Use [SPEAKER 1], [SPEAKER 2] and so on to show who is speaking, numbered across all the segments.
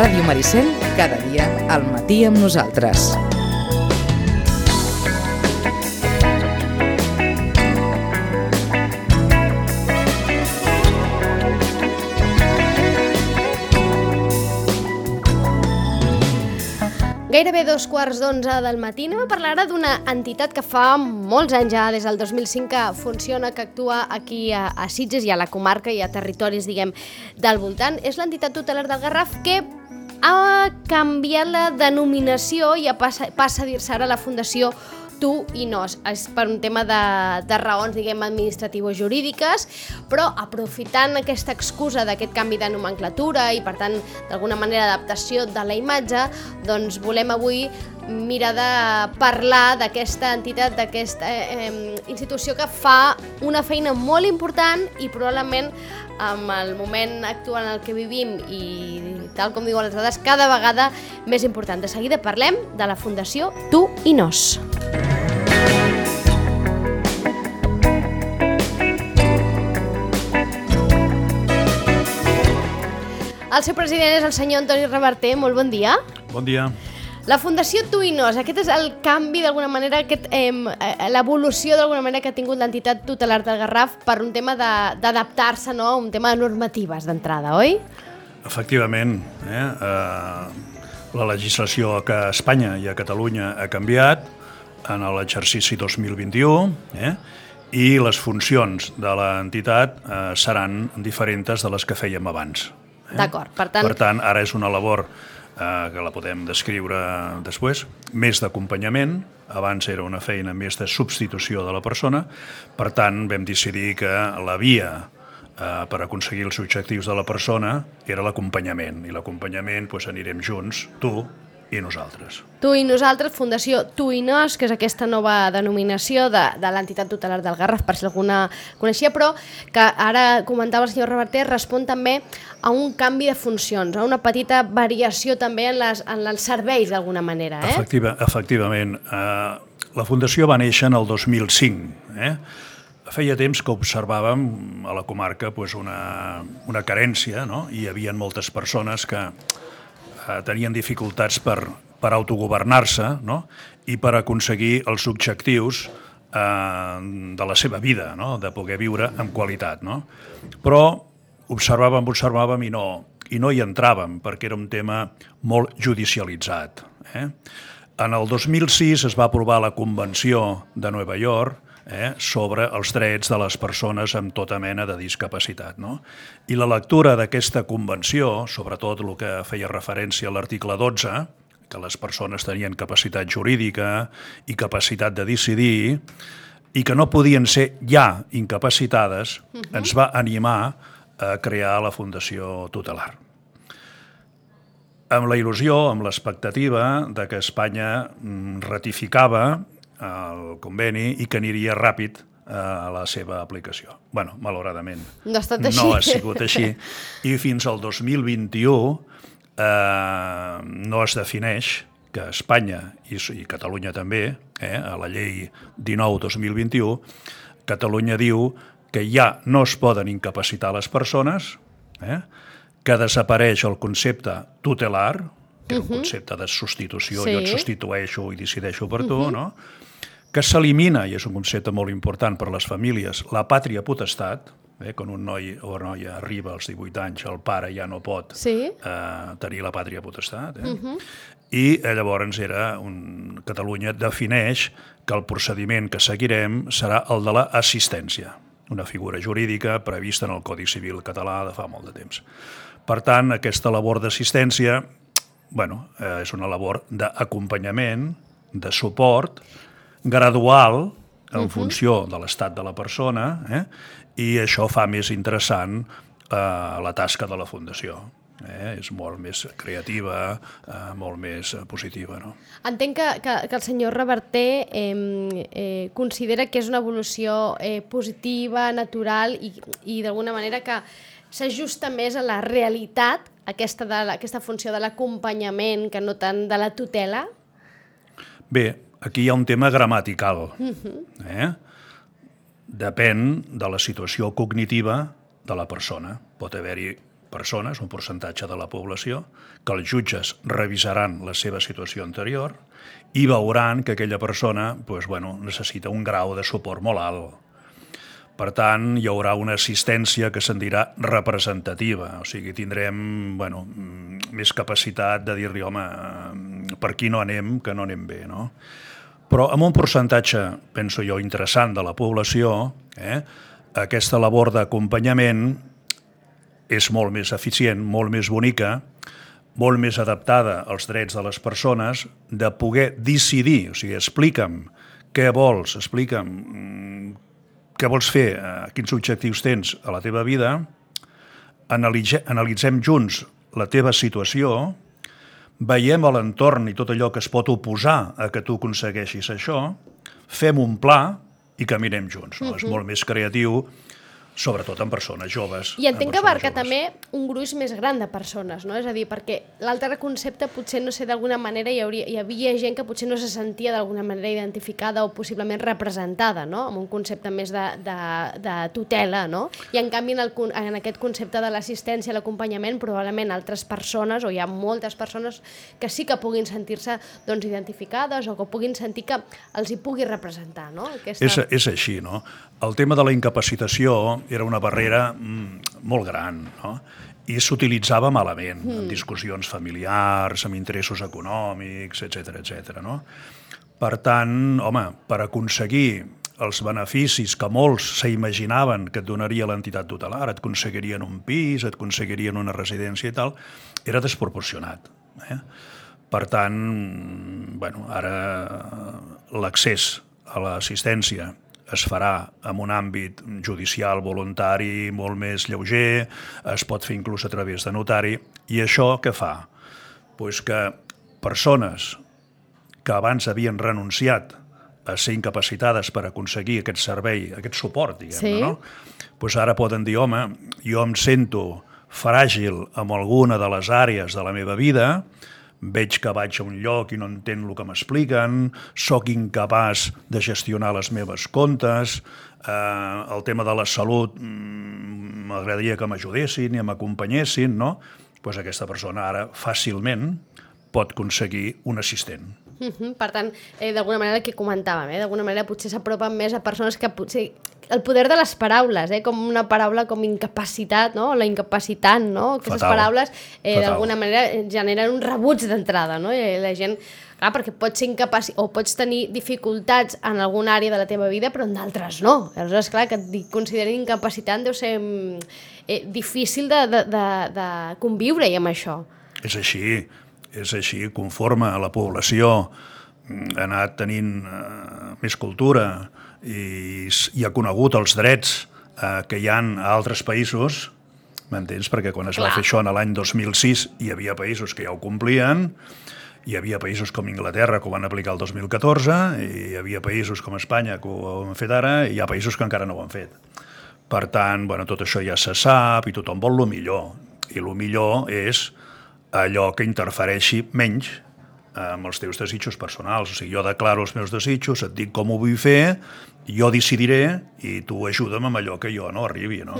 [SPEAKER 1] Ràdio Maricel, cada dia al matí amb nosaltres.
[SPEAKER 2] Gairebé dos quarts d'onze del matí anem a parlar ara d'una entitat que fa molts anys ja, des del 2005 que funciona, que actua aquí a, a Sitges i a la comarca i a territoris, diguem, del voltant. És l'entitat tutelar del Garraf que ha canviat la denominació i passa, passa a dir-se ara la Fundació tu i no. És per un tema de, de raons, diguem, administratives jurídiques, però aprofitant aquesta excusa d'aquest canvi de nomenclatura i, per tant, d'alguna manera adaptació de la imatge, doncs volem avui mirar de parlar d'aquesta entitat, d'aquesta eh, institució que fa una feina molt important i probablement amb el moment actual en el que vivim i tal com diuen les dades, cada vegada més important. De seguida parlem de la Fundació Tu i Nos. El seu president és el senyor Antoni Reverter. Molt bon dia.
[SPEAKER 3] Bon dia.
[SPEAKER 2] La Fundació Tuinos, aquest és el canvi d'alguna manera, aquest, eh, l'evolució d'alguna manera que ha tingut l'entitat tutelar del Garraf per un tema d'adaptar-se no? un tema de normatives d'entrada, oi?
[SPEAKER 3] Efectivament. Eh? Eh, la legislació que a Espanya i a Catalunya ha canviat en l'exercici 2021 eh? i les funcions de l'entitat eh, seran diferents de les que fèiem abans.
[SPEAKER 2] Eh? D'acord, per tant...
[SPEAKER 3] Per tant, ara és una labor eh, que la podem descriure després, més d'acompanyament, abans era una feina més de substitució de la persona, per tant vam decidir que la via eh, per aconseguir els objectius de la persona era l'acompanyament, i l'acompanyament doncs, anirem junts, tu i nosaltres.
[SPEAKER 2] Tu i nosaltres, Fundació Tu i Nos, que és aquesta nova denominació de, de l'entitat tutelar del Garraf, per si alguna coneixia, però que ara comentava el senyor Reverter, respon també a un canvi de funcions, a una petita variació també en, les, en els serveis d'alguna manera. Eh?
[SPEAKER 3] Efectiva, efectivament. Eh, la Fundació va néixer en el 2005. Eh? Feia temps que observàvem a la comarca pues, una, una carència, no? i hi havia moltes persones que eh, tenien dificultats per, per autogovernar-se no? i per aconseguir els objectius eh, de la seva vida, no? de poder viure amb qualitat. No? Però observàvem, observàvem i no, i no hi entràvem perquè era un tema molt judicialitzat. Eh? En el 2006 es va aprovar la Convenció de Nova York eh, sobre els drets de les persones amb tota mena de discapacitat. No? I la lectura d'aquesta convenció, sobretot el que feia referència a l'article 12, que les persones tenien capacitat jurídica i capacitat de decidir, i que no podien ser ja incapacitades, uh -huh. ens va animar a crear la Fundació Tutelar. Amb la il·lusió, amb l'expectativa de que Espanya mm, ratificava el conveni i que aniria ràpid eh, a la seva aplicació. bueno, malauradament,
[SPEAKER 2] no ha, estat així.
[SPEAKER 3] no ha sigut així. I fins al 2021 eh, no es defineix que Espanya i, i Catalunya també, eh, a la llei 19-2021, Catalunya diu que ja no es poden incapacitar les persones, eh, que desapareix el concepte tutelar, que és un concepte de substitució, sí. jo et substitueixo i decideixo per tu, uh -huh. no? que s'elimina, i és un concepte molt important per a les famílies, la pàtria potestat, eh, quan un noi o noia arriba als 18 anys, el pare ja no pot
[SPEAKER 2] sí.
[SPEAKER 3] eh, tenir la pàtria potestat. Eh? Uh -huh. I eh, llavors era un... Catalunya defineix que el procediment que seguirem serà el de l'assistència, una figura jurídica prevista en el Codi Civil català de fa molt de temps. Per tant, aquesta labor d'assistència bueno, eh, és una labor d'acompanyament, de suport, gradual en uh -huh. funció de l'estat de la persona eh? i això fa més interessant eh, la tasca de la Fundació. Eh? és molt més creativa, eh, molt més eh, positiva. No?
[SPEAKER 2] Entenc que, que, que el senyor Reverter eh, eh, considera que és una evolució eh, positiva, natural i, i d'alguna manera que s'ajusta més a la realitat aquesta, de, aquesta funció de l'acompanyament que no tant de la tutela?
[SPEAKER 3] Bé, aquí hi ha un tema gramatical. Eh? Depèn de la situació cognitiva de la persona. Pot haver-hi persones, un percentatge de la població, que els jutges revisaran la seva situació anterior i veuran que aquella persona doncs, bueno, necessita un grau de suport molt alt. Per tant, hi haurà una assistència que se'n dirà representativa, o sigui, tindrem bueno, més capacitat de dir-li, home, per aquí no anem, que no anem bé, no? Però amb un percentatge, penso jo, interessant de la població, eh, aquesta labor d'acompanyament és molt més eficient, molt més bonica, molt més adaptada als drets de les persones, de poder decidir, o sigui, explica'm què vols, explica'm mm, què vols fer, eh, quins objectius tens a la teva vida, analitzem junts la teva situació, veiem a l'entorn i tot allò que es pot oposar a que tu aconsegueixis això, fem un pla i caminem junts. No? Uh -huh. És molt més creatiu sobretot en persones joves.
[SPEAKER 2] I entenc que abarca també un gruix més gran de persones, no? És a dir, perquè l'altre concepte potser, no sé, d'alguna manera hi, hauria, hi havia gent que potser no se sentia d'alguna manera identificada o possiblement representada, no? Amb un concepte més de, de, de tutela, no? I en canvi en, el, en aquest concepte de l'assistència, l'acompanyament, probablement altres persones, o hi ha moltes persones que sí que puguin sentir-se doncs, identificades o que puguin sentir que els hi pugui representar, no?
[SPEAKER 3] Aquesta... És, és així, no? El tema de la incapacitació era una barrera mm, molt gran, no? i s'utilitzava malament mm. en discussions familiars, amb interessos econòmics, etc etc. no? Per tant, home, per aconseguir els beneficis que molts s'imaginaven que et donaria l'entitat tutelar, et aconseguirien un pis, et aconseguirien una residència i tal, era desproporcionat. Eh? Per tant, bueno, ara l'accés a l'assistència es farà en un àmbit judicial voluntari molt més lleuger, es pot fer inclús a través de notari, i això què fa? Pues que persones que abans havien renunciat a ser incapacitades per aconseguir aquest servei, aquest suport, diguem sí. no? Pues ara poden dir, home, jo em sento fràgil en alguna de les àrees de la meva vida, veig que vaig a un lloc i no entenc el que m'expliquen, sóc incapaç de gestionar les meves comptes, eh, el tema de la salut mm, m'agradaria que m'ajudessin i m'acompanyessin, no? pues aquesta persona ara fàcilment pot aconseguir un assistent.
[SPEAKER 2] -huh. Per tant, eh, d'alguna manera el que comentàvem, eh, d'alguna manera potser s'apropen més a persones que potser el poder de les paraules, eh? com una paraula com incapacitat, no? la incapacitant, no? Aquestes Fatal. paraules eh, d'alguna manera generen un rebuig d'entrada, no? I la gent clar, perquè pots ser incapaç o pots tenir dificultats en alguna àrea de la teva vida, però en d'altres no. Aleshores, clar, que et considerin incapacitant deu ser mm, eh, difícil de, de, de, de conviure-hi amb això.
[SPEAKER 3] És així és així, conforme a la població mm, ha anat tenint eh, més cultura i, i ha conegut els drets eh, que hi han a altres països, m'entens? Perquè quan es Clar. va fer això en l'any 2006 hi havia països que ja ho complien, hi havia països com Inglaterra que ho van aplicar el 2014, i hi havia països com Espanya que ho han fet ara, i hi ha països que encara no ho han fet. Per tant, bueno, tot això ja se sap i tothom vol el millor. I el millor és allò que interfereixi menys amb els teus desitjos personals. O sigui, jo declaro els meus desitjos, et dic com ho vull fer, jo decidiré i tu ajuda'm amb allò que jo no arribi, no?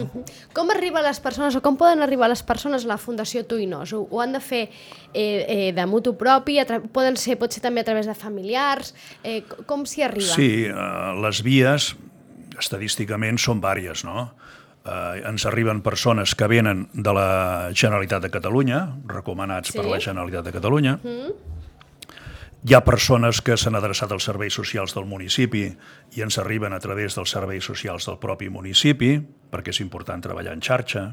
[SPEAKER 2] Com arriba les persones o com poden arribar les persones a la Fundació Tuinos? Ho, ho han de fer eh, eh, de mutu propi, poden ser, pot ser també a través de familiars, eh, com s'hi arriba?
[SPEAKER 3] Sí, eh, les vies estadísticament són vàries, no? eh, ens arriben persones que venen de la Generalitat de Catalunya, recomanats sí. per la Generalitat de Catalunya. Mm. Hi ha persones que s'han adreçat als serveis socials del municipi i ens arriben a través dels serveis socials del propi municipi, perquè és important treballar en xarxa.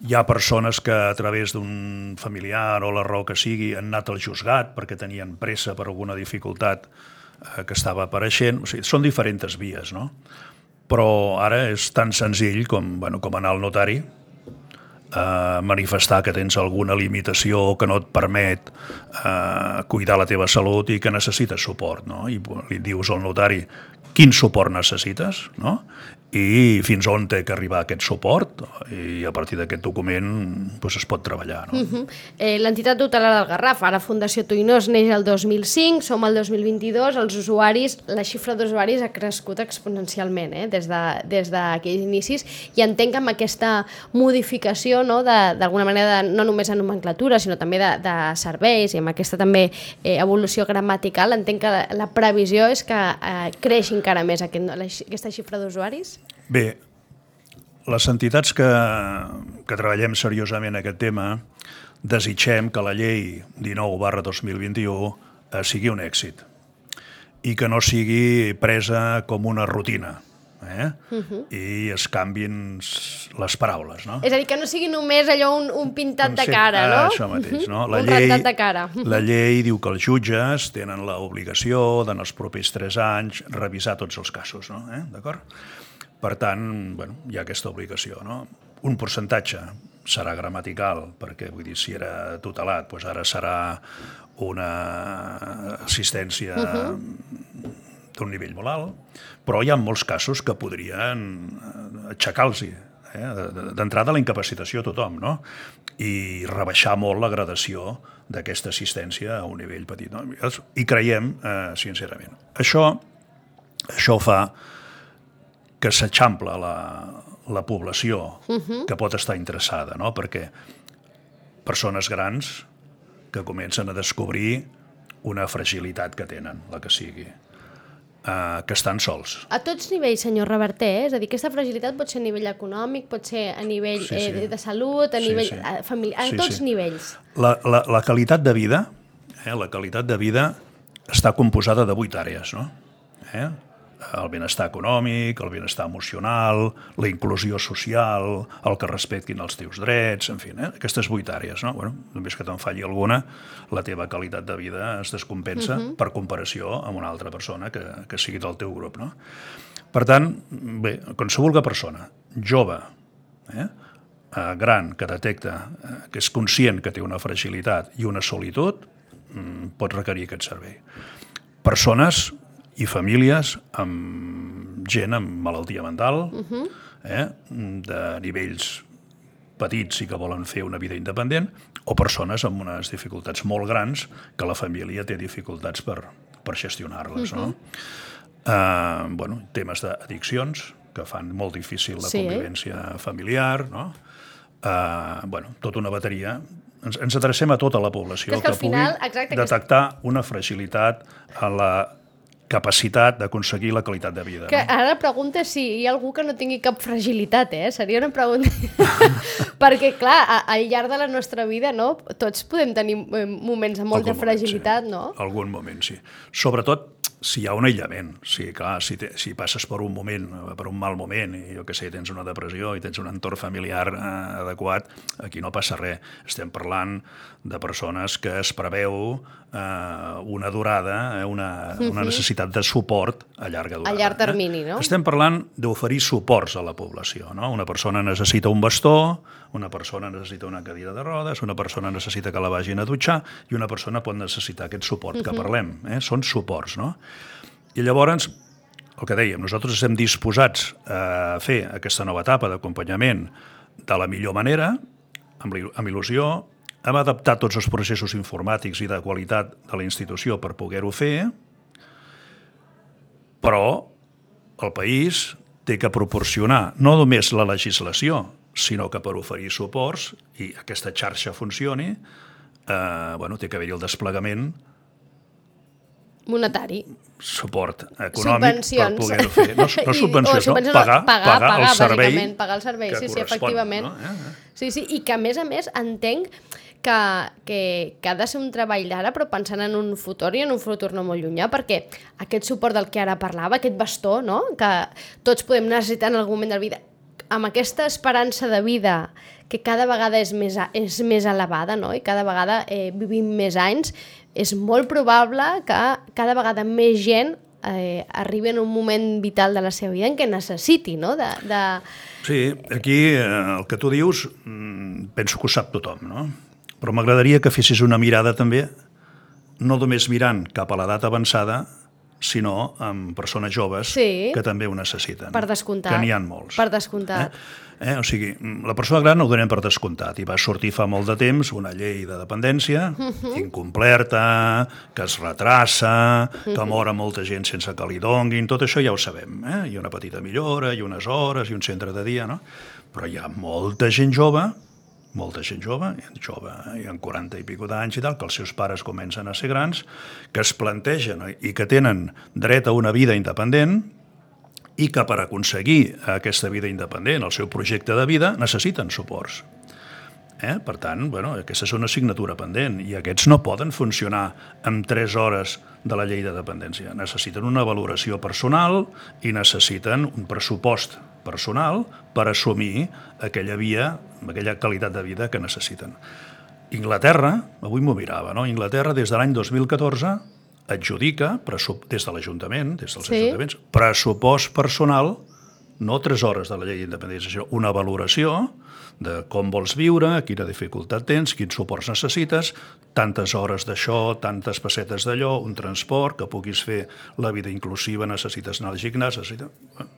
[SPEAKER 3] Hi ha persones que a través d'un familiar o la raó que sigui han anat al juzgat perquè tenien pressa per alguna dificultat eh, que estava apareixent. O sigui, són diferents vies, no? però ara és tan senzill com, bueno, com anar al notari, eh, manifestar que tens alguna limitació que no et permet eh, cuidar la teva salut i que necessites suport, no? I li dius al notari quin suport necessites, no? I fins on té que arribar aquest suport i a partir d'aquest document doncs es pot treballar. No? Uh
[SPEAKER 2] -huh. eh, L'entitat tutelada del Garraf, ara Fundació Tuinós, neix el 2005, som al 2022, els usuaris, la xifra d'usuaris ha crescut exponencialment eh, des d'aquells de, des de inicis i entenc que amb aquesta modificació no, d'alguna manera, de, no només de nomenclatura, sinó també de, de serveis i amb aquesta també eh, evolució gramatical, entenc que la, la previsió és que eh, creixi encara més aquest, la, aquesta xifra d'usuaris?
[SPEAKER 3] Bé, les entitats que, que treballem seriosament aquest tema desitgem que la llei 19 barra 2021 eh, sigui un èxit i que no sigui presa com una rutina eh? Uh -huh. i es canvin les paraules. No?
[SPEAKER 2] És a dir, que no sigui només allò un, un pintat de cara, no?
[SPEAKER 3] Ah, això mateix, no?
[SPEAKER 2] La un llei, de cara.
[SPEAKER 3] La llei diu que els jutges tenen l'obligació d'en els propers tres anys revisar tots els casos, no? Eh? D'acord? Per tant, bueno, hi ha aquesta obligació. No? Un percentatge serà gramatical, perquè vull dir, si era tutelat, doncs ara serà una assistència uh -huh. d'un nivell molt alt, però hi ha molts casos que podrien aixecar-los eh? d'entrada la incapacitació a tothom, no? i rebaixar molt la gradació d'aquesta assistència a un nivell petit. No? I creiem, eh, sincerament. Això, això fa que s'eixampla la, la població uh -huh. que pot estar interessada, no? perquè persones grans que comencen a descobrir una fragilitat que tenen, la que sigui, uh, que estan sols.
[SPEAKER 2] A tots nivells, senyor Reverter, eh? és a dir, aquesta fragilitat pot ser a nivell econòmic, pot ser a nivell sí, sí. Eh, de salut, a sí, nivell sí. Eh, familiar, a sí, tots sí. nivells.
[SPEAKER 3] La, la, la qualitat de vida, eh, la qualitat de vida està composada de vuit àrees, no? Eh? El benestar econòmic, el benestar emocional, la inclusió social, el que respectin els teus drets, en fi, eh? aquestes vuit àrees. No? Bueno, només que te'n falli alguna, la teva qualitat de vida es descompensa uh -huh. per comparació amb una altra persona que, que sigui del teu grup. No? Per tant, bé, qualsevol persona jove, eh? eh, gran, que detecta, eh, que és conscient que té una fragilitat i una solitud, mm, pot requerir aquest servei. Persones i famílies amb gent amb malaltia mental, uh -huh. eh, de nivells petits i que volen fer una vida independent, o persones amb unes dificultats molt grans que la família té dificultats per, per gestionar-les. Uh -huh. no? eh, bueno, temes d'addiccions, que fan molt difícil la sí, convivència eh? familiar, no? eh, bueno, tota una bateria ens, ens adrecem a tota la població
[SPEAKER 2] que, que, que final,
[SPEAKER 3] pugui
[SPEAKER 2] exacte,
[SPEAKER 3] detectar una fragilitat a la capacitat d'aconseguir la qualitat de vida.
[SPEAKER 2] Que no? ara la pregunta és si hi ha algú que no tingui cap fragilitat, eh? Seria una pregunta... Perquè, clar, al llarg de la nostra vida, no? Tots podem tenir eh, moments amb molta Algun fragilitat,
[SPEAKER 3] moment,
[SPEAKER 2] sí.
[SPEAKER 3] no? Algun moment, sí. Sobretot si hi ha un aïllament, si, clar, si, te, si passes per un moment, per un mal moment, i jo que sé, tens una depressió i tens un entorn familiar eh, adequat, aquí no passa res. Estem parlant de persones que es preveu eh, una durada, eh, una, una necessitat de suport a llarga durada.
[SPEAKER 2] A llarg termini, no?
[SPEAKER 3] Estem parlant d'oferir suports a la població. No? Una persona necessita un bastó, una persona necessita una cadira de rodes, una persona necessita que la vagin a dutxar i una persona pot necessitar aquest suport que parlem. Eh? Són suports, no? I llavors, el que dèiem, nosaltres estem disposats a fer aquesta nova etapa d'acompanyament de la millor manera, amb, amb il·lusió, hem adaptat tots els processos informàtics i de qualitat de la institució per poder-ho fer, però el país té que proporcionar no només la legislació, sinó que per oferir suports i aquesta xarxa funcioni, eh, bueno, té que haver-hi el desplegament
[SPEAKER 2] monetari.
[SPEAKER 3] Suport econòmic per poder-ho fer. No, no subvencions, I, no, pagar, pagar, pagar, el servei
[SPEAKER 2] pagar el servei, sí, sí, efectivament. No? Eh, eh. Sí, sí, i que a més a més entenc que, que, que ha de ser un treball d'ara, però pensant en un futur i en un futur no molt llunyà, perquè aquest suport del que ara parlava, aquest bastó, no? que tots podem necessitar en algun moment de la vida, amb aquesta esperança de vida que cada vegada és més, és més elevada no? i cada vegada eh, vivim més anys, és molt probable que cada vegada més gent eh, arribi en un moment vital de la seva vida en què necessiti, no? De, de...
[SPEAKER 3] Sí, aquí eh, el que tu dius mm, penso que ho sap tothom, no? Però m'agradaria que fessis una mirada també, no només mirant cap a l'edat avançada, sinó amb persones joves
[SPEAKER 2] Sí.
[SPEAKER 3] que també ho necessiten.
[SPEAKER 2] Per descomptat.
[SPEAKER 3] Que n'hi ha molts.
[SPEAKER 2] Per descomptat.
[SPEAKER 3] Eh? Eh? O sigui, la persona gran ho donem per descomptat i va sortir fa molt de temps una llei de dependència
[SPEAKER 2] Mhm.
[SPEAKER 3] incompleta, que es retrassa, que mora molta gent sense que li donguin, tot això ja ho sabem. Eh? Hi ha una petita millora, i unes hores, i un centre de dia, no? Però hi ha molta gent jove molta gent jove, jove, hi ha 40 i pico d'anys i tal, que els seus pares comencen a ser grans, que es plantegen i que tenen dret a una vida independent i que per aconseguir aquesta vida independent, el seu projecte de vida, necessiten suports. Eh? Per tant, bueno, aquesta és una assignatura pendent i aquests no poden funcionar amb 3 hores de la llei de dependència. Necessiten una valoració personal i necessiten un pressupost personal per assumir aquella via, aquella qualitat de vida que necessiten. Inglaterra, avui m'ho mirava, no? Inglaterra des de l'any 2014 adjudica, des de l'Ajuntament, des dels
[SPEAKER 2] Sí.
[SPEAKER 3] ajuntaments, pressupost personal, no 3 hores de la llei d'independència, sinó una valoració de com vols viure, quina dificultat tens, quins suports necessites, tantes hores d'això, tantes pessetes d'allò, un transport, que puguis fer la vida inclusiva, necessites anar al gimnàs, necessites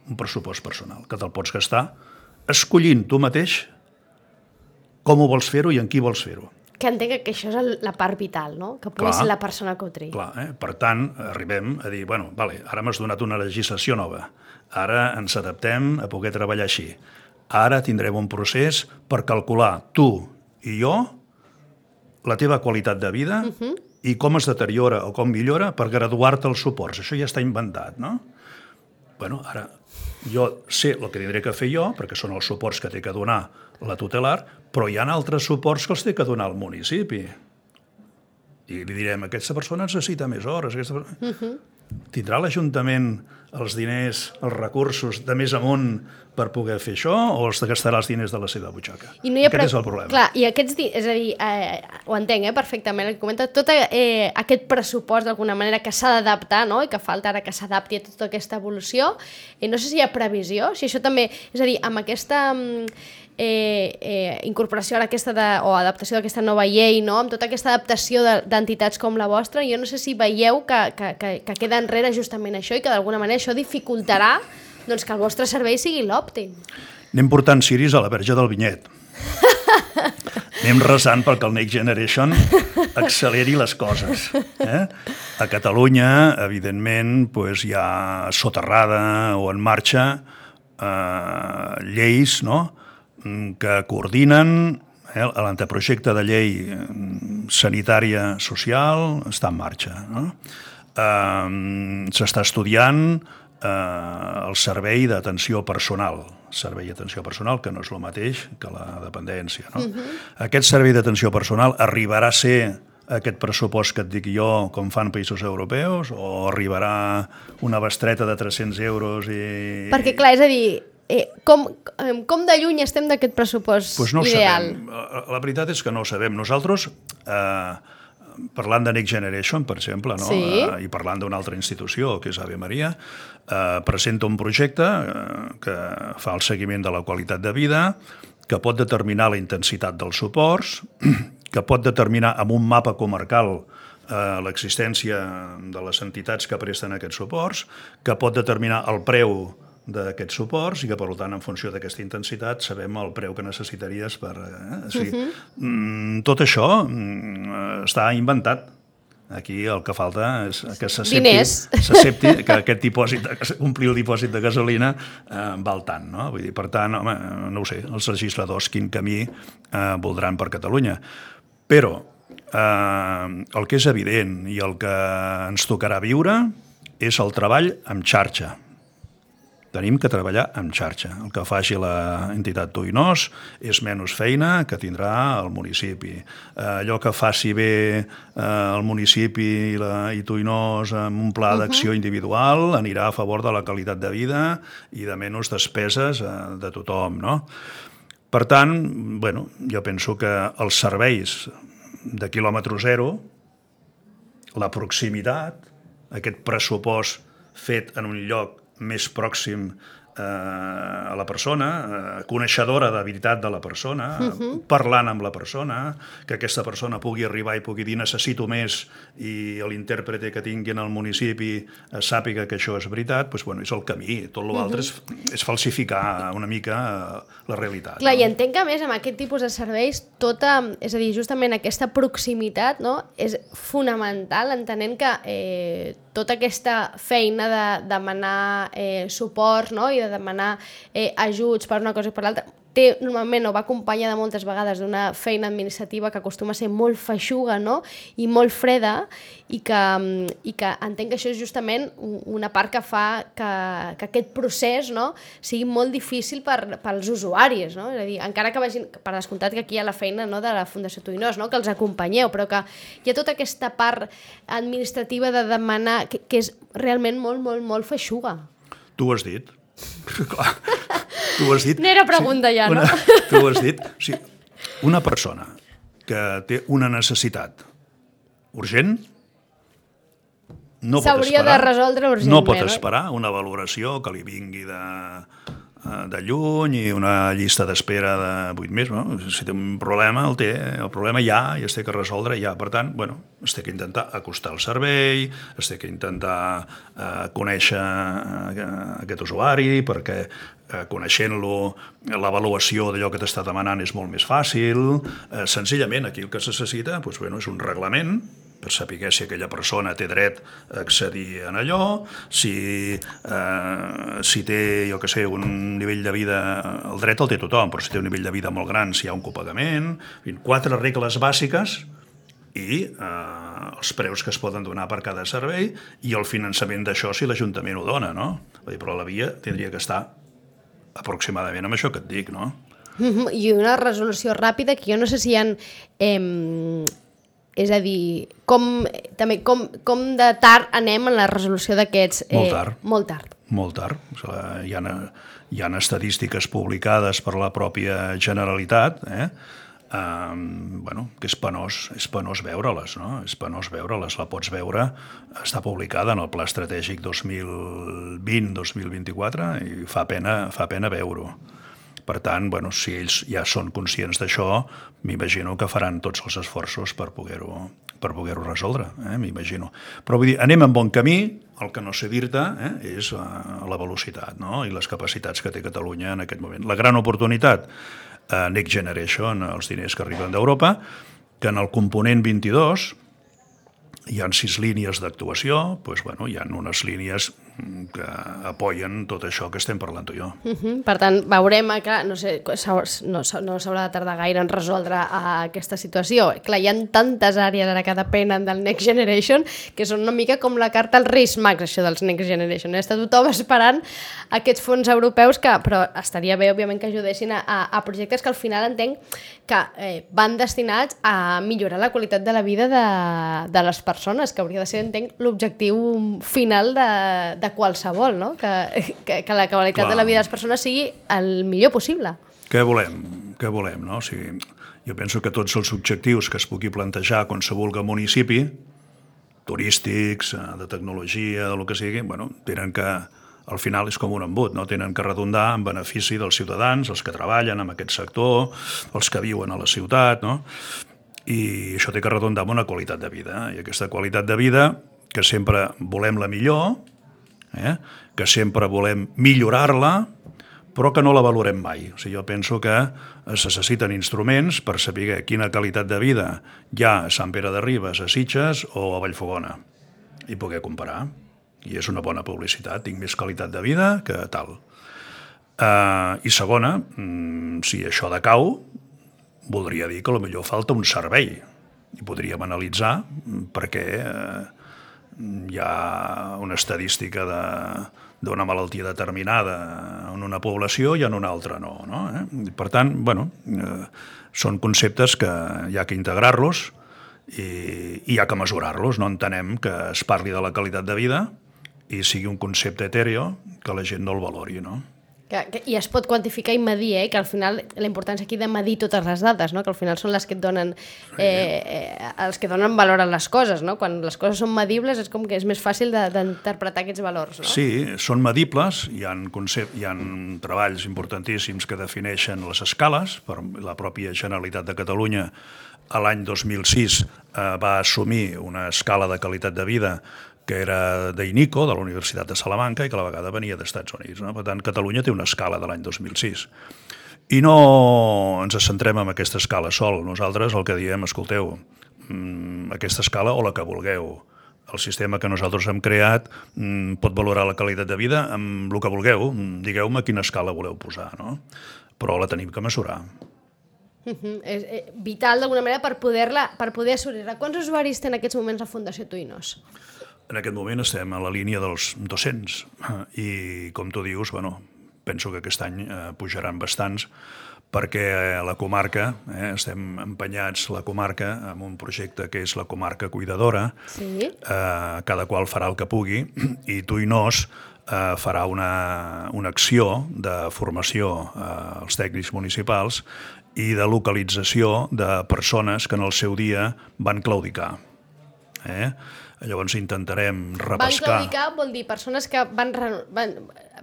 [SPEAKER 3] un pressupost personal, que te'l pots gastar escollint tu mateix com ho vols fer-ho i en qui vols fer-ho.
[SPEAKER 2] Que entenc que això és la part vital, no? Que pugui
[SPEAKER 3] Clar.
[SPEAKER 2] ser la persona que ho triï.
[SPEAKER 3] Clar, eh? Per tant, arribem a dir, bueno, vale, ara m'has donat una legislació nova, ara ens adaptem a poder treballar així. Ara tindrem un procés per calcular tu i jo la teva qualitat de vida uh -huh. i com es deteriora o com millora per graduar-te els suports. Això ja està inventat, no? bueno, ara jo sé el que tindré que fer jo, perquè són els suports que té que donar la tutelar, però hi ha altres suports que els té que donar el municipi. I li direm, aquesta persona necessita més hores. Aquesta... Uh -huh. Tindrà l'Ajuntament els diners, els recursos de més amunt per poder fer això o els gastarà els diners de la seva butxaca?
[SPEAKER 2] I no hi ha
[SPEAKER 3] Aquest
[SPEAKER 2] pre-
[SPEAKER 3] és el problema.
[SPEAKER 2] Clar, i aquests, és a dir, eh, ho entenc eh, perfectament el que comenta, tot eh, aquest pressupost d'alguna manera que s'ha d'adaptar, no? i que falta ara que s'adapti a tota aquesta evolució, eh, no sé si hi ha previsió, si això també, és a dir, amb aquesta mm, eh, eh, incorporació aquesta de, o adaptació d'aquesta nova llei, no? amb tota aquesta adaptació de- d'entitats com la vostra, jo no sé si veieu que, que, que, que queda enrere justament això i que d'alguna manera això dificultarà doncs, que el vostre servei sigui l'òptim.
[SPEAKER 3] Anem portant ciris a la verge del vinyet. Anem resant perquè el Next Generation acceleri les coses. Eh? A Catalunya, evidentment, pues, hi ha soterrada o en marxa eh, lleis no? Que coordinen eh, l'anteprojecte de llei mm, sanitària social està en marxa. No? Eh, S'està estudiant eh, el servei d'atenció personal, servei d'atenció personal, que no és el mateix que la dependència. No? Uh -huh. Aquest servei d'atenció personal arribarà a ser aquest pressupost que et dic jo, com fan països europeus, o arribarà una bestreta de 300 euros i...
[SPEAKER 2] Perquè, clar, és a dir, eh, com, com de lluny estem d'aquest pressupost
[SPEAKER 3] pues no
[SPEAKER 2] ideal?
[SPEAKER 3] sabem. La- La veritat és que no ho sabem. Nosaltres, eh, parlant de Next Generation, per exemple, no?
[SPEAKER 2] Sí.
[SPEAKER 3] eh, i parlant d'una altra institució, que és Ave Maria, eh, presenta un projecte eh, que fa el seguiment de la qualitat de vida, que pot determinar la intensitat dels suports, que pot determinar amb un mapa comarcal eh, l'existència de les entitats que presten aquests suports, que pot determinar el preu d'aquests suports i que, per tant, en funció d'aquesta intensitat, sabem el preu que necessitaries per... Eh? O sigui, uh -huh. tot això mm, està inventat. Aquí el que falta és que s'accepti que aquest dipòsit, de, omplir el dipòsit de gasolina eh, val tant, no? Vull dir, per tant, home, no ho sé, els legisladors quin camí eh, voldran per Catalunya. Però eh, el que és evident i el que ens tocarà viure és el treball amb xarxa. Tenim que treballar amb xarxa. El que faci la entitat Tuinós és menys feina que tindrà el municipi. Eh, allò que faci bé eh, el municipi i, la, i Tuinós amb un pla d'acció individual anirà a favor de la qualitat de vida i de menys despeses eh, de tothom, no? Per tant, bueno, jo penso que els serveis de quilòmetre zero, la proximitat, aquest pressupost fet en un lloc més pròxim eh, a la persona, eh, coneixedora de veritat de la persona, uh -huh. parlant amb la persona, que aquesta persona pugui arribar i pugui dir necessito més i l'intèrprete que tingui en el municipi eh, sàpiga que això és veritat, doncs, bueno, és el camí. Tot l'altre uh -huh. és, és falsificar una mica eh, la realitat.
[SPEAKER 2] Clar,
[SPEAKER 3] no?
[SPEAKER 2] i entenc que a més amb aquest tipus de serveis tota, és a dir, justament aquesta proximitat no, és fonamental entenent que eh, tota aquesta feina de demanar eh, suports no? i de demanar eh, ajuts per una cosa i per l'altra té normalment o va acompanyada moltes vegades d'una feina administrativa que acostuma a ser molt feixuga no? i molt freda i que, i que entenc que això és justament una part que fa que, que aquest procés no? sigui molt difícil per, pels usuaris. No? És a dir, encara que vagin, per descomptat que aquí hi ha la feina no, de la Fundació Tuinós, no? que els acompanyeu, però que hi ha tota aquesta part administrativa de demanar que, que és realment molt, molt, molt feixuga.
[SPEAKER 3] Tu ho has dit. Clar, tu ho has dit.
[SPEAKER 2] N'era pregunta sí, ja, no?
[SPEAKER 3] Una, tu ho has dit. O sigui, una persona que té una necessitat urgent no pot
[SPEAKER 2] S'hauria
[SPEAKER 3] esperar,
[SPEAKER 2] de resoldre urgentment.
[SPEAKER 3] No pot esperar una valoració que li vingui de, de lluny i una llista d'espera de 8 mesos. No? Si té un problema, el té. El problema ja i es té que resoldre ja. Per tant, bueno, es té que intentar acostar el servei, es té que intentar eh, conèixer eh, aquest usuari perquè eh, coneixent-lo l'avaluació d'allò que t'està demanant és molt més fàcil. Eh, senzillament, aquí el que se necessita doncs, bueno, és un reglament per saber si aquella persona té dret a accedir en allò, si, eh, si té, jo que sé, un nivell de vida... El dret el té tothom, però si té un nivell de vida molt gran, si hi ha un copagament... Quatre regles bàsiques i eh, els preus que es poden donar per cada servei i el finançament d'això si l'Ajuntament ho dona, no? Vull dir, però la via tindria que estar aproximadament amb això que et dic, no?
[SPEAKER 2] I una resolució ràpida que jo no sé si hi ha eh, és a dir, com, també, com, com de tard anem en la resolució d'aquests...
[SPEAKER 3] Eh, molt tard.
[SPEAKER 2] Molt tard.
[SPEAKER 3] Molt tard. O sigui, hi, ha, hi ha estadístiques publicades per la pròpia Generalitat, eh? Um, bueno, que és penós, és penós veure-les, no? És penós veure-les, la pots veure, està publicada en el Pla Estratègic 2020-2024 i fa pena, fa pena veure-ho. Per tant, bueno, si ells ja són conscients d'això, m'imagino que faran tots els esforços per poder-ho per poder resoldre, eh? m'imagino. Però vull dir, anem en bon camí, el que no sé dir-te eh? és uh, la velocitat no? i les capacitats que té Catalunya en aquest moment. La gran oportunitat, uh, Next Generation, els diners que arriben d'Europa, que en el component 22 hi han sis línies d'actuació, doncs, bueno, hi ha unes línies que apoyen tot això que estem parlant tu i jo.
[SPEAKER 2] Uh -huh. Per tant, veurem que no sé, no, no s'haurà de tardar gaire en resoldre uh, aquesta situació. Clar, hi ha tantes àrees ara que depenen del Next Generation que són una mica com la carta al Reis Max, això dels Next Generation. Està tothom esperant aquests fons europeus que, però estaria bé, òbviament, que ajudessin a, a, a projectes que al final entenc que eh, van destinats a millorar la qualitat de la vida de, de les persones, que hauria de ser, entenc, l'objectiu final de, de qualsevol, no? que, que, que la qualitat Clar. de la vida de les persones sigui el millor possible.
[SPEAKER 3] Què volem? Què volem? No? O sigui, jo penso que tots els objectius que es pugui plantejar a qualsevol municipi, turístics, eh, de tecnologia, de lo que sigui, bueno, tenen que, al final és com un embut, no? tenen que redundar en benefici dels ciutadans, els que treballen en aquest sector, els que viuen a la ciutat, no? i això té que redundar en una qualitat de vida. I aquesta qualitat de vida, que sempre volem la millor, eh? que sempre volem millorar-la, però que no la valorem mai. O sigui, jo penso que es necessiten instruments per saber quina qualitat de vida hi ha a Sant Pere de Ribes, a Sitges o a Vallfogona, i poder comparar. I és una bona publicitat, tinc més qualitat de vida que tal. Uh, I segona, mm, si això decau, voldria dir que millor falta un servei. I podríem analitzar per què uh, hi ha una estadística d'una malaltia determinada en una població i en una altra no. no? Eh? Per tant, bueno, eh, són conceptes que hi ha que integrar-los i, i hi ha que mesurar-los. No entenem que es parli de la qualitat de vida i sigui un concepte etèreo que la gent no el valori. No?
[SPEAKER 2] Que, que, I es pot quantificar i medir, eh? que al final la importància aquí de medir totes les dades, no? que al final són les que et donen, eh, eh, els que donen valor a les coses. No? Quan les coses són medibles és com que és més fàcil d'interpretar aquests valors. No?
[SPEAKER 3] Sí, són medibles, hi ha, concep hi ha treballs importantíssims que defineixen les escales, per la pròpia Generalitat de Catalunya l'any 2006 eh, va assumir una escala de qualitat de vida que era d'INICO, de la Universitat de Salamanca, i que a la vegada venia dels Estats Units. No? Per tant, Catalunya té una escala de l'any 2006. I no ens centrem en aquesta escala sol. Nosaltres el que diem, escolteu, mmm, aquesta escala o la que vulgueu. El sistema que nosaltres hem creat mmm, pot valorar la qualitat de vida amb el que vulgueu. Digueu-me quina escala voleu posar, no? Però la tenim que mesurar.
[SPEAKER 2] Uh -huh. És eh, vital d'alguna manera per poder-la per poder assolir-la. Quants usuaris té en aquests moments la Fundació Tuinos?
[SPEAKER 3] En aquest moment estem a la línia dels 200 i, com tu dius, bueno, penso que aquest any eh, pujaran bastants perquè a la comarca, eh, estem empenyats la comarca amb un projecte que és la comarca cuidadora,
[SPEAKER 2] sí.
[SPEAKER 3] eh, cada qual farà el que pugui, i Tuinós eh, farà una, una acció de formació eh, als tècnics municipals i de localització de persones que en el seu dia van claudicar. Eh? Llavors intentarem repescar...
[SPEAKER 2] Van claudicar vol dir persones que van, van,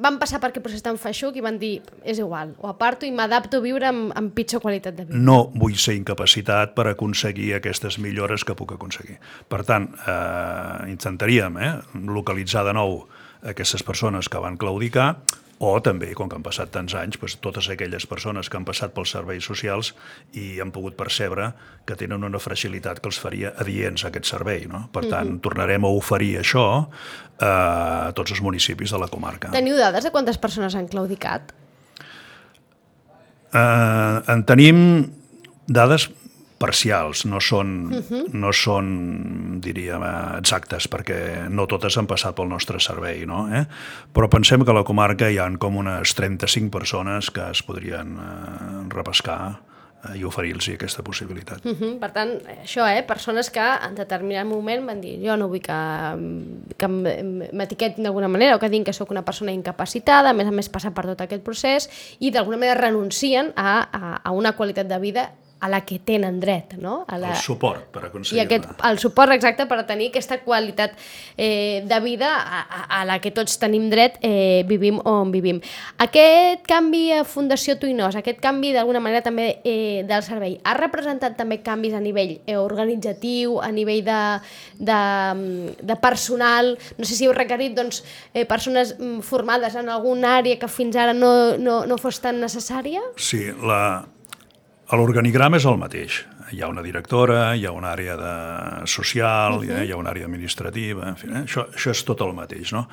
[SPEAKER 2] van passar per aquest procés tan feixuc i van dir és igual, ho aparto i m'adapto a viure amb, amb pitjor qualitat de vida.
[SPEAKER 3] No vull ser incapacitat per aconseguir aquestes millores que puc aconseguir. Per tant, eh, intentaríem eh, localitzar de nou aquestes persones que van claudicar, o també, com que han passat tants anys, doncs, totes aquelles persones que han passat pels serveis socials i han pogut percebre que tenen una fragilitat que els faria adients a aquest servei. No? Per tant, mm -hmm. tornarem a oferir això eh, a tots els municipis de la comarca.
[SPEAKER 2] Teniu dades de quantes persones han claudicat?
[SPEAKER 3] Eh, en tenim dades parcials, no són, uh -huh. no són diríem, exactes, perquè no totes han passat pel nostre servei, no? Eh? però pensem que a la comarca hi han com unes 35 persones que es podrien eh, repescar eh, i oferir-los aquesta possibilitat.
[SPEAKER 2] Uh -huh. Per tant, això, eh? persones que en determinat moment van dir jo no vull que, que m'etiquetin d'alguna manera o que diguin que sóc una persona incapacitada, a més a més passar per tot aquest procés i d'alguna manera renuncien a, a, a una qualitat de vida a la que tenen dret, no? A
[SPEAKER 3] la... El suport per aconseguir-la.
[SPEAKER 2] I aquest, el suport exacte per tenir aquesta qualitat eh, de vida a, a la que tots tenim dret, eh, vivim on vivim. Aquest canvi a Fundació Tuinós, aquest canvi d'alguna manera també eh, del servei, ha representat també canvis a nivell eh, organitzatiu, a nivell de, de, de personal, no sé si heu requerit doncs, eh, persones mm, formades en alguna àrea que fins ara no, no, no fos tan necessària?
[SPEAKER 3] Sí, la, L'organigrama és el mateix. Hi ha una directora, hi ha una àrea de social, uh -huh. hi ha una àrea administrativa, en fi, eh? això, això és tot el mateix. No?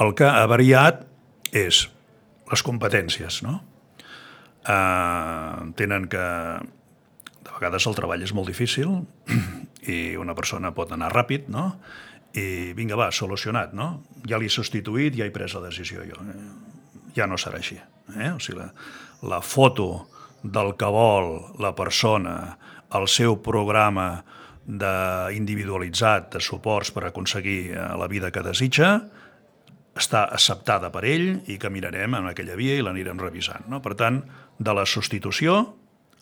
[SPEAKER 3] El que ha variat és les competències. No? Uh, tenen que... De vegades el treball és molt difícil i una persona pot anar ràpid, no? i vinga, va, solucionat, no? Ja l'he substituït, ja he pres la decisió jo. Ja no serà així. Eh? O sigui, la, la foto del que vol la persona, el seu programa de individualitzat de suports per aconseguir eh, la vida que desitja, està acceptada per ell i caminarem en aquella via i l'anirem revisant. No? Per tant, de la substitució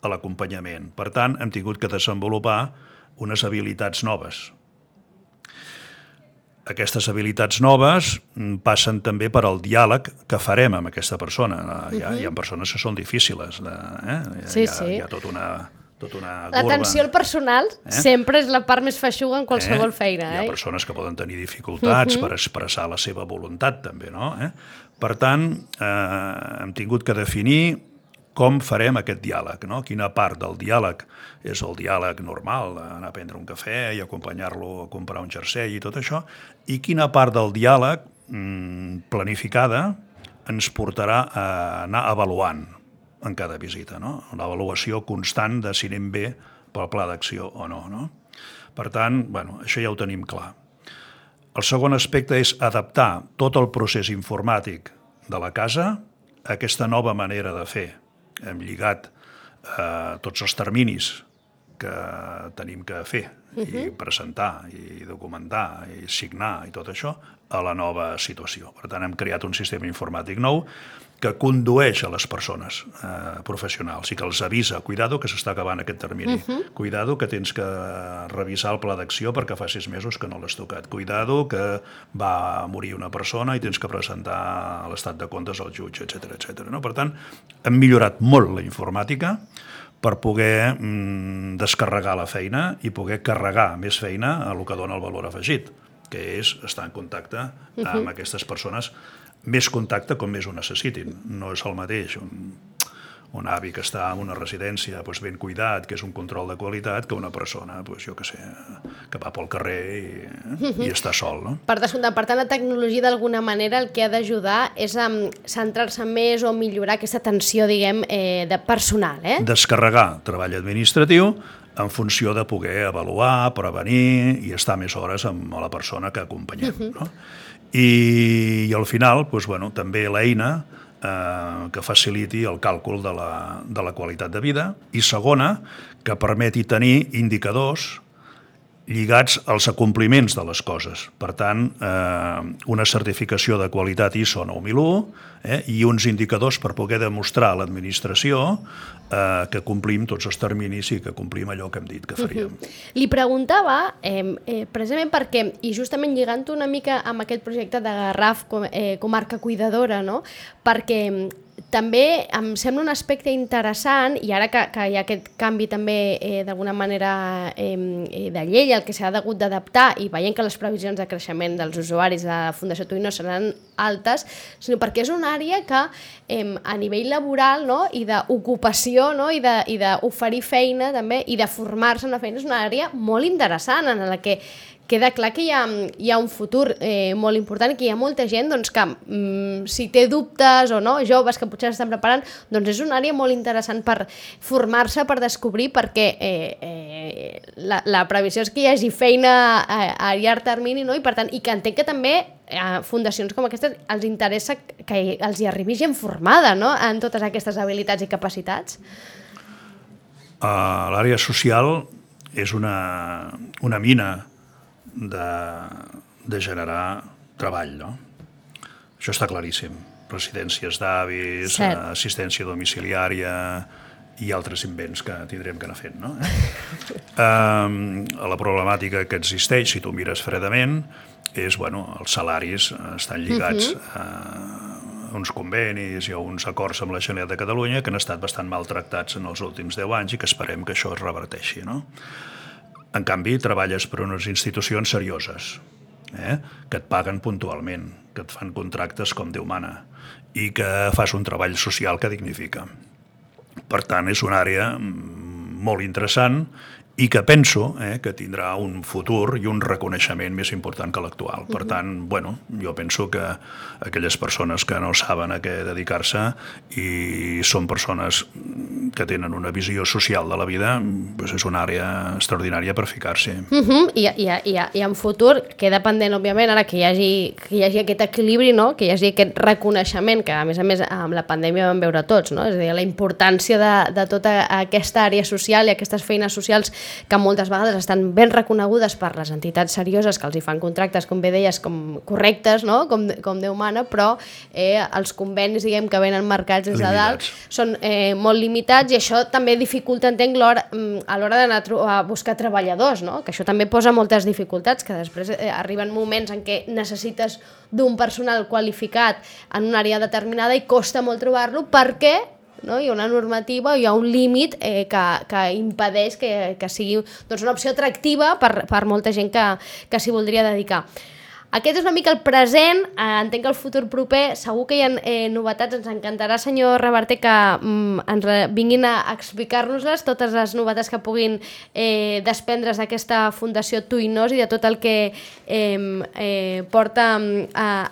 [SPEAKER 3] a l'acompanyament. Per tant, hem tingut que desenvolupar unes habilitats noves, aquestes habilitats noves mm, passen també per al diàleg que farem amb aquesta persona. Hi ha, uh -huh. hi ha persones que són difícils. De, eh?
[SPEAKER 2] Sí,
[SPEAKER 3] hi, ha,
[SPEAKER 2] sí.
[SPEAKER 3] hi ha tot una, tot una
[SPEAKER 2] L'atenció al personal eh? sempre és la part més feixuga en qualsevol eh? feina.
[SPEAKER 3] Eh? Hi ha persones que poden tenir dificultats uh -huh. per expressar la seva voluntat, també, no? Eh? Per tant, eh, hem tingut que definir com farem aquest diàleg, no? quina part del diàleg és el diàleg normal, anar a prendre un cafè i acompanyar-lo a comprar un jersei i tot això, i quina part del diàleg mmm, planificada ens portarà a anar avaluant en cada visita, no? l'avaluació constant de si anem bé pel pla d'acció o no. no? Per tant, bueno, això ja ho tenim clar. El segon aspecte és adaptar tot el procés informàtic de la casa a aquesta nova manera de fer, hem lligat eh, tots els terminis que tenim que fer uh -huh. i presentar, i documentar, i signar i tot això a la nova situació. Per tant, hem creat un sistema informàtic nou que condueix a les persones eh, professionals i que els avisa, cuidado que s'està acabant aquest termini, uh -huh. cuidado que tens que revisar el pla d'acció perquè fa sis mesos que no l'has tocat, cuidado que va morir una persona i tens que presentar l'estat de comptes al jutge, etc etc. No? Per tant, hem millorat molt la informàtica, per poder mm, descarregar la feina i poder carregar més feina a el que dona el valor afegit, que és estar en contacte amb uh -huh. aquestes persones, més contacte com més ho necessitin. No és el mateix un, un avi que està en una residència doncs, ben cuidat, que és un control de qualitat, que una persona, doncs, jo que sé, que va pel carrer i, i està sol. No?
[SPEAKER 2] Per descomptat, per tant, la tecnologia d'alguna manera el que ha d'ajudar és a centrar-se més o millorar aquesta atenció, diguem, eh, de personal. Eh?
[SPEAKER 3] Descarregar treball administratiu en funció de poder avaluar, prevenir i estar més hores amb la persona que acompanyem. Uh -huh. no? I, I al final, doncs, bueno, també l'eina eh, que faciliti el càlcul de la, de la qualitat de vida. I segona, que permeti tenir indicadors lligats als acompliments de les coses. Per tant, eh, una certificació de qualitat ISO 9001 eh, i uns indicadors per poder demostrar a l'administració eh, que complim tots els terminis i que complim allò que hem dit que faríem. Uh -huh.
[SPEAKER 2] Li preguntava, eh, eh, precisament perquè, i justament lligant una mica amb aquest projecte de Garraf, com, eh, comarca cuidadora, no? perquè també em sembla un aspecte interessant, i ara que, que hi ha aquest canvi també eh, d'alguna manera eh, de llei, el que s'ha hagut d'adaptar, i veient que les previsions de creixement dels usuaris de la Fundació Tui no seran altes, sinó perquè és una àrea que eh, a nivell laboral no, i d'ocupació no, i d'oferir feina també i de formar-se en la feina és una àrea molt interessant en la que queda clar que hi ha, hi ha un futur eh, molt important i que hi ha molta gent doncs, que mm, si té dubtes o no, joves que potser estan preparant, doncs és una àrea molt interessant per formar-se, per descobrir, perquè eh, eh, la, la previsió és que hi hagi feina a, a llarg termini no? i per tant, i que entenc que també a fundacions com aquestes els interessa que els hi arribi gent formada no? en totes aquestes habilitats i capacitats?
[SPEAKER 3] Uh, L'àrea social és una, una mina de, de generar treball, no? Això està claríssim. Residències d'avis, assistència domiciliària i altres invents que tindrem que anar fent, no? um, la problemàtica que existeix, si tu mires fredament, és, bueno, els salaris estan lligats uh -huh. a uns convenis i a uns acords amb la Generalitat de Catalunya que han estat bastant maltractats en els últims 10 anys i que esperem que això es reverteixi, no? En canvi, treballes per unes institucions serioses, eh? que et paguen puntualment, que et fan contractes com Déu mana i que fas un treball social que dignifica. Per tant, és una àrea mm, molt interessant i que penso eh, que tindrà un futur i un reconeixement més important que l'actual. Per tant, bueno, jo penso que aquelles persones que no saben a què dedicar-se i són persones que tenen una visió social de la vida, doncs és una àrea extraordinària per ficar-s'hi.
[SPEAKER 2] Uh -huh. I, i, i, I en futur queda pendent, òbviament, ara que hi hagi, que hi hagi aquest equilibri, no? que hi hagi aquest reconeixement, que a més a més amb la pandèmia vam veure tots, no? és a dir, la importància de, de tota aquesta àrea social i aquestes feines socials que moltes vegades estan ben reconegudes per les entitats serioses que els hi fan contractes, com bé deies, com correctes, no? com, com Déu mana, però eh, els convenis diguem que venen marcats des de dalt són eh, molt limitats i això també dificulta, entenc, mm, a l'hora d'anar a buscar treballadors, no? que això també posa moltes dificultats, que després eh, arriben moments en què necessites d'un personal qualificat en una àrea determinada i costa molt trobar-lo perquè no? hi ha una normativa, hi ha un límit eh, que, que impedeix que, que sigui doncs, una opció atractiva per, per molta gent que, que s'hi voldria dedicar. Aquest és una mica el present, eh, entenc que el futur proper segur que hi ha eh, novetats, ens encantarà, senyor Reverter, que mm, ens vinguin a explicar-nos-les, totes les novetats que puguin eh, desprendre's d'aquesta Fundació Tuinós i de tot el que eh, eh, porta eh,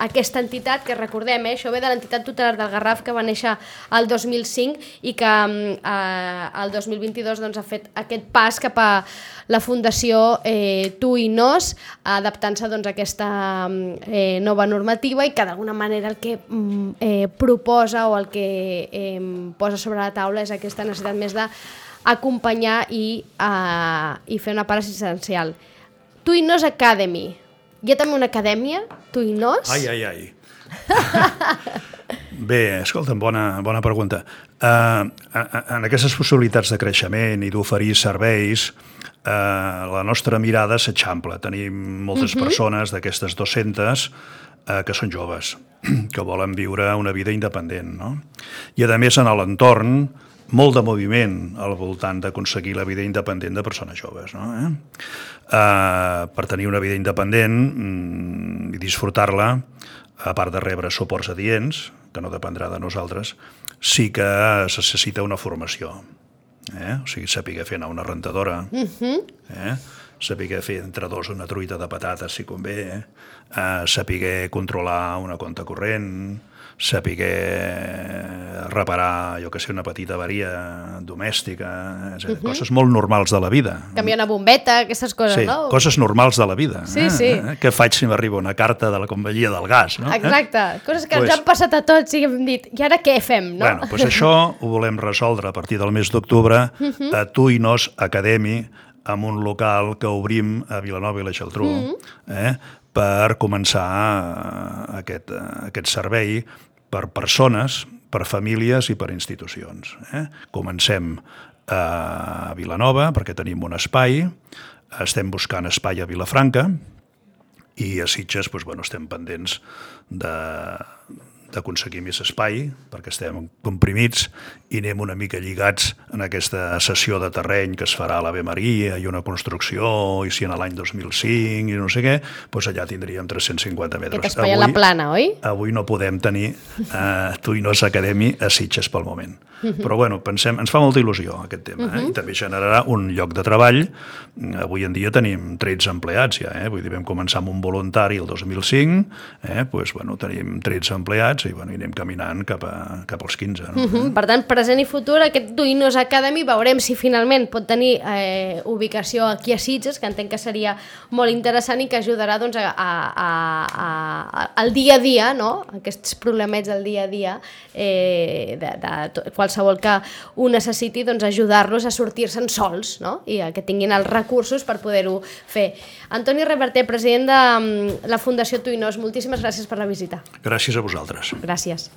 [SPEAKER 2] aquesta entitat, que recordem, eh, això ve de l'entitat tutelar del Garraf que va néixer el 2005 i que eh, el 2022 doncs, ha fet aquest pas cap a la Fundació eh, Tuinós, adaptant-se doncs, a aquesta eh, nova normativa i que d'alguna manera el que mm, eh, proposa o el que eh, posa sobre la taula és aquesta necessitat més d'acompanyar i, uh, i fer una part assistencial. Tuinos Academy. Hi ha també una acadèmia, Tuinos?
[SPEAKER 3] Ai, ai, ai. Bé, escolta'm, bona, bona pregunta. Uh, en aquestes possibilitats de creixement i d'oferir serveis, la nostra mirada s'eixampla. Tenim moltes uh -huh. persones d'aquestes 200 uh, que són joves, que volen viure una vida independent. No? I a més en l'entorn molt de moviment al voltant d'aconseguir la vida independent de persones joves. No? Eh? Uh, per tenir una vida independent mm, i disfrutar-la, a part de rebre suports adients, que no dependrà de nosaltres, sí que es necessita una formació. Eh? O sigui, saber fer anar una rentadora, uh -huh. eh? saber fer entre dos una truita de patates si convé, eh? eh saber controlar una compte corrent, saber reparar, jo que sé, una petita avaria domèstica, és a dir, uh -huh. coses molt normals de la vida.
[SPEAKER 2] Canviar una bombeta, aquestes coses,
[SPEAKER 3] sí,
[SPEAKER 2] no?
[SPEAKER 3] coses normals de la vida.
[SPEAKER 2] Sí, eh? sí.
[SPEAKER 3] Eh? Què faig si m'arriba una carta de la companyia del gas? No?
[SPEAKER 2] Exacte, eh? coses que pues, ens han passat a tots i hem dit, i ara què fem? No?
[SPEAKER 3] Bueno, doncs això ho volem resoldre a partir del mes d'octubre uh -huh. a Tuinos Academy, amb un local que obrim a Vilanova i la Geltrú, uh -huh. eh? per començar aquest, aquest servei per persones, per famílies i per institucions. Eh? Comencem a Vilanova, perquè tenim un espai, estem buscant espai a Vilafranca, i a Sitges doncs, bueno, estem pendents de, d'aconseguir més espai, perquè estem comprimits i anem una mica lligats en aquesta sessió de terreny que es farà a l'Ave Maria i una construcció, i si en l'any 2005 i no sé què, doncs allà tindríem 350 metres.
[SPEAKER 2] Aquest espai avui, a la plana, oi?
[SPEAKER 3] Avui no podem tenir eh, Tuinos Academy a Sitges pel moment. Però bueno, pensem, ens fa molta il·lusió aquest tema, eh? i també generarà un lloc de treball. Avui en dia tenim 13 empleats ja, eh? vull dir, vam començar amb un voluntari el 2005, eh? pues, bueno, tenim 13 empleats i, bueno, i anem caminant cap, a, cap als 15. No?
[SPEAKER 2] Uh -huh. Per tant, present i futur, aquest Duinos Academy veurem si finalment pot tenir eh, ubicació aquí a Sitges, que entenc que seria molt interessant i que ajudarà doncs, a, a, a, a, al dia a dia, no? aquests problemets del dia a dia, eh, de, de, de qualsevol que ho necessiti, doncs ajudar-los a sortir-se'n sols no? i a que tinguin els recursos per poder-ho fer. Antoni Reverter, president de mm, la Fundació Tuinós, moltíssimes gràcies per la visita.
[SPEAKER 3] Gràcies a vosaltres.
[SPEAKER 2] Gràcies.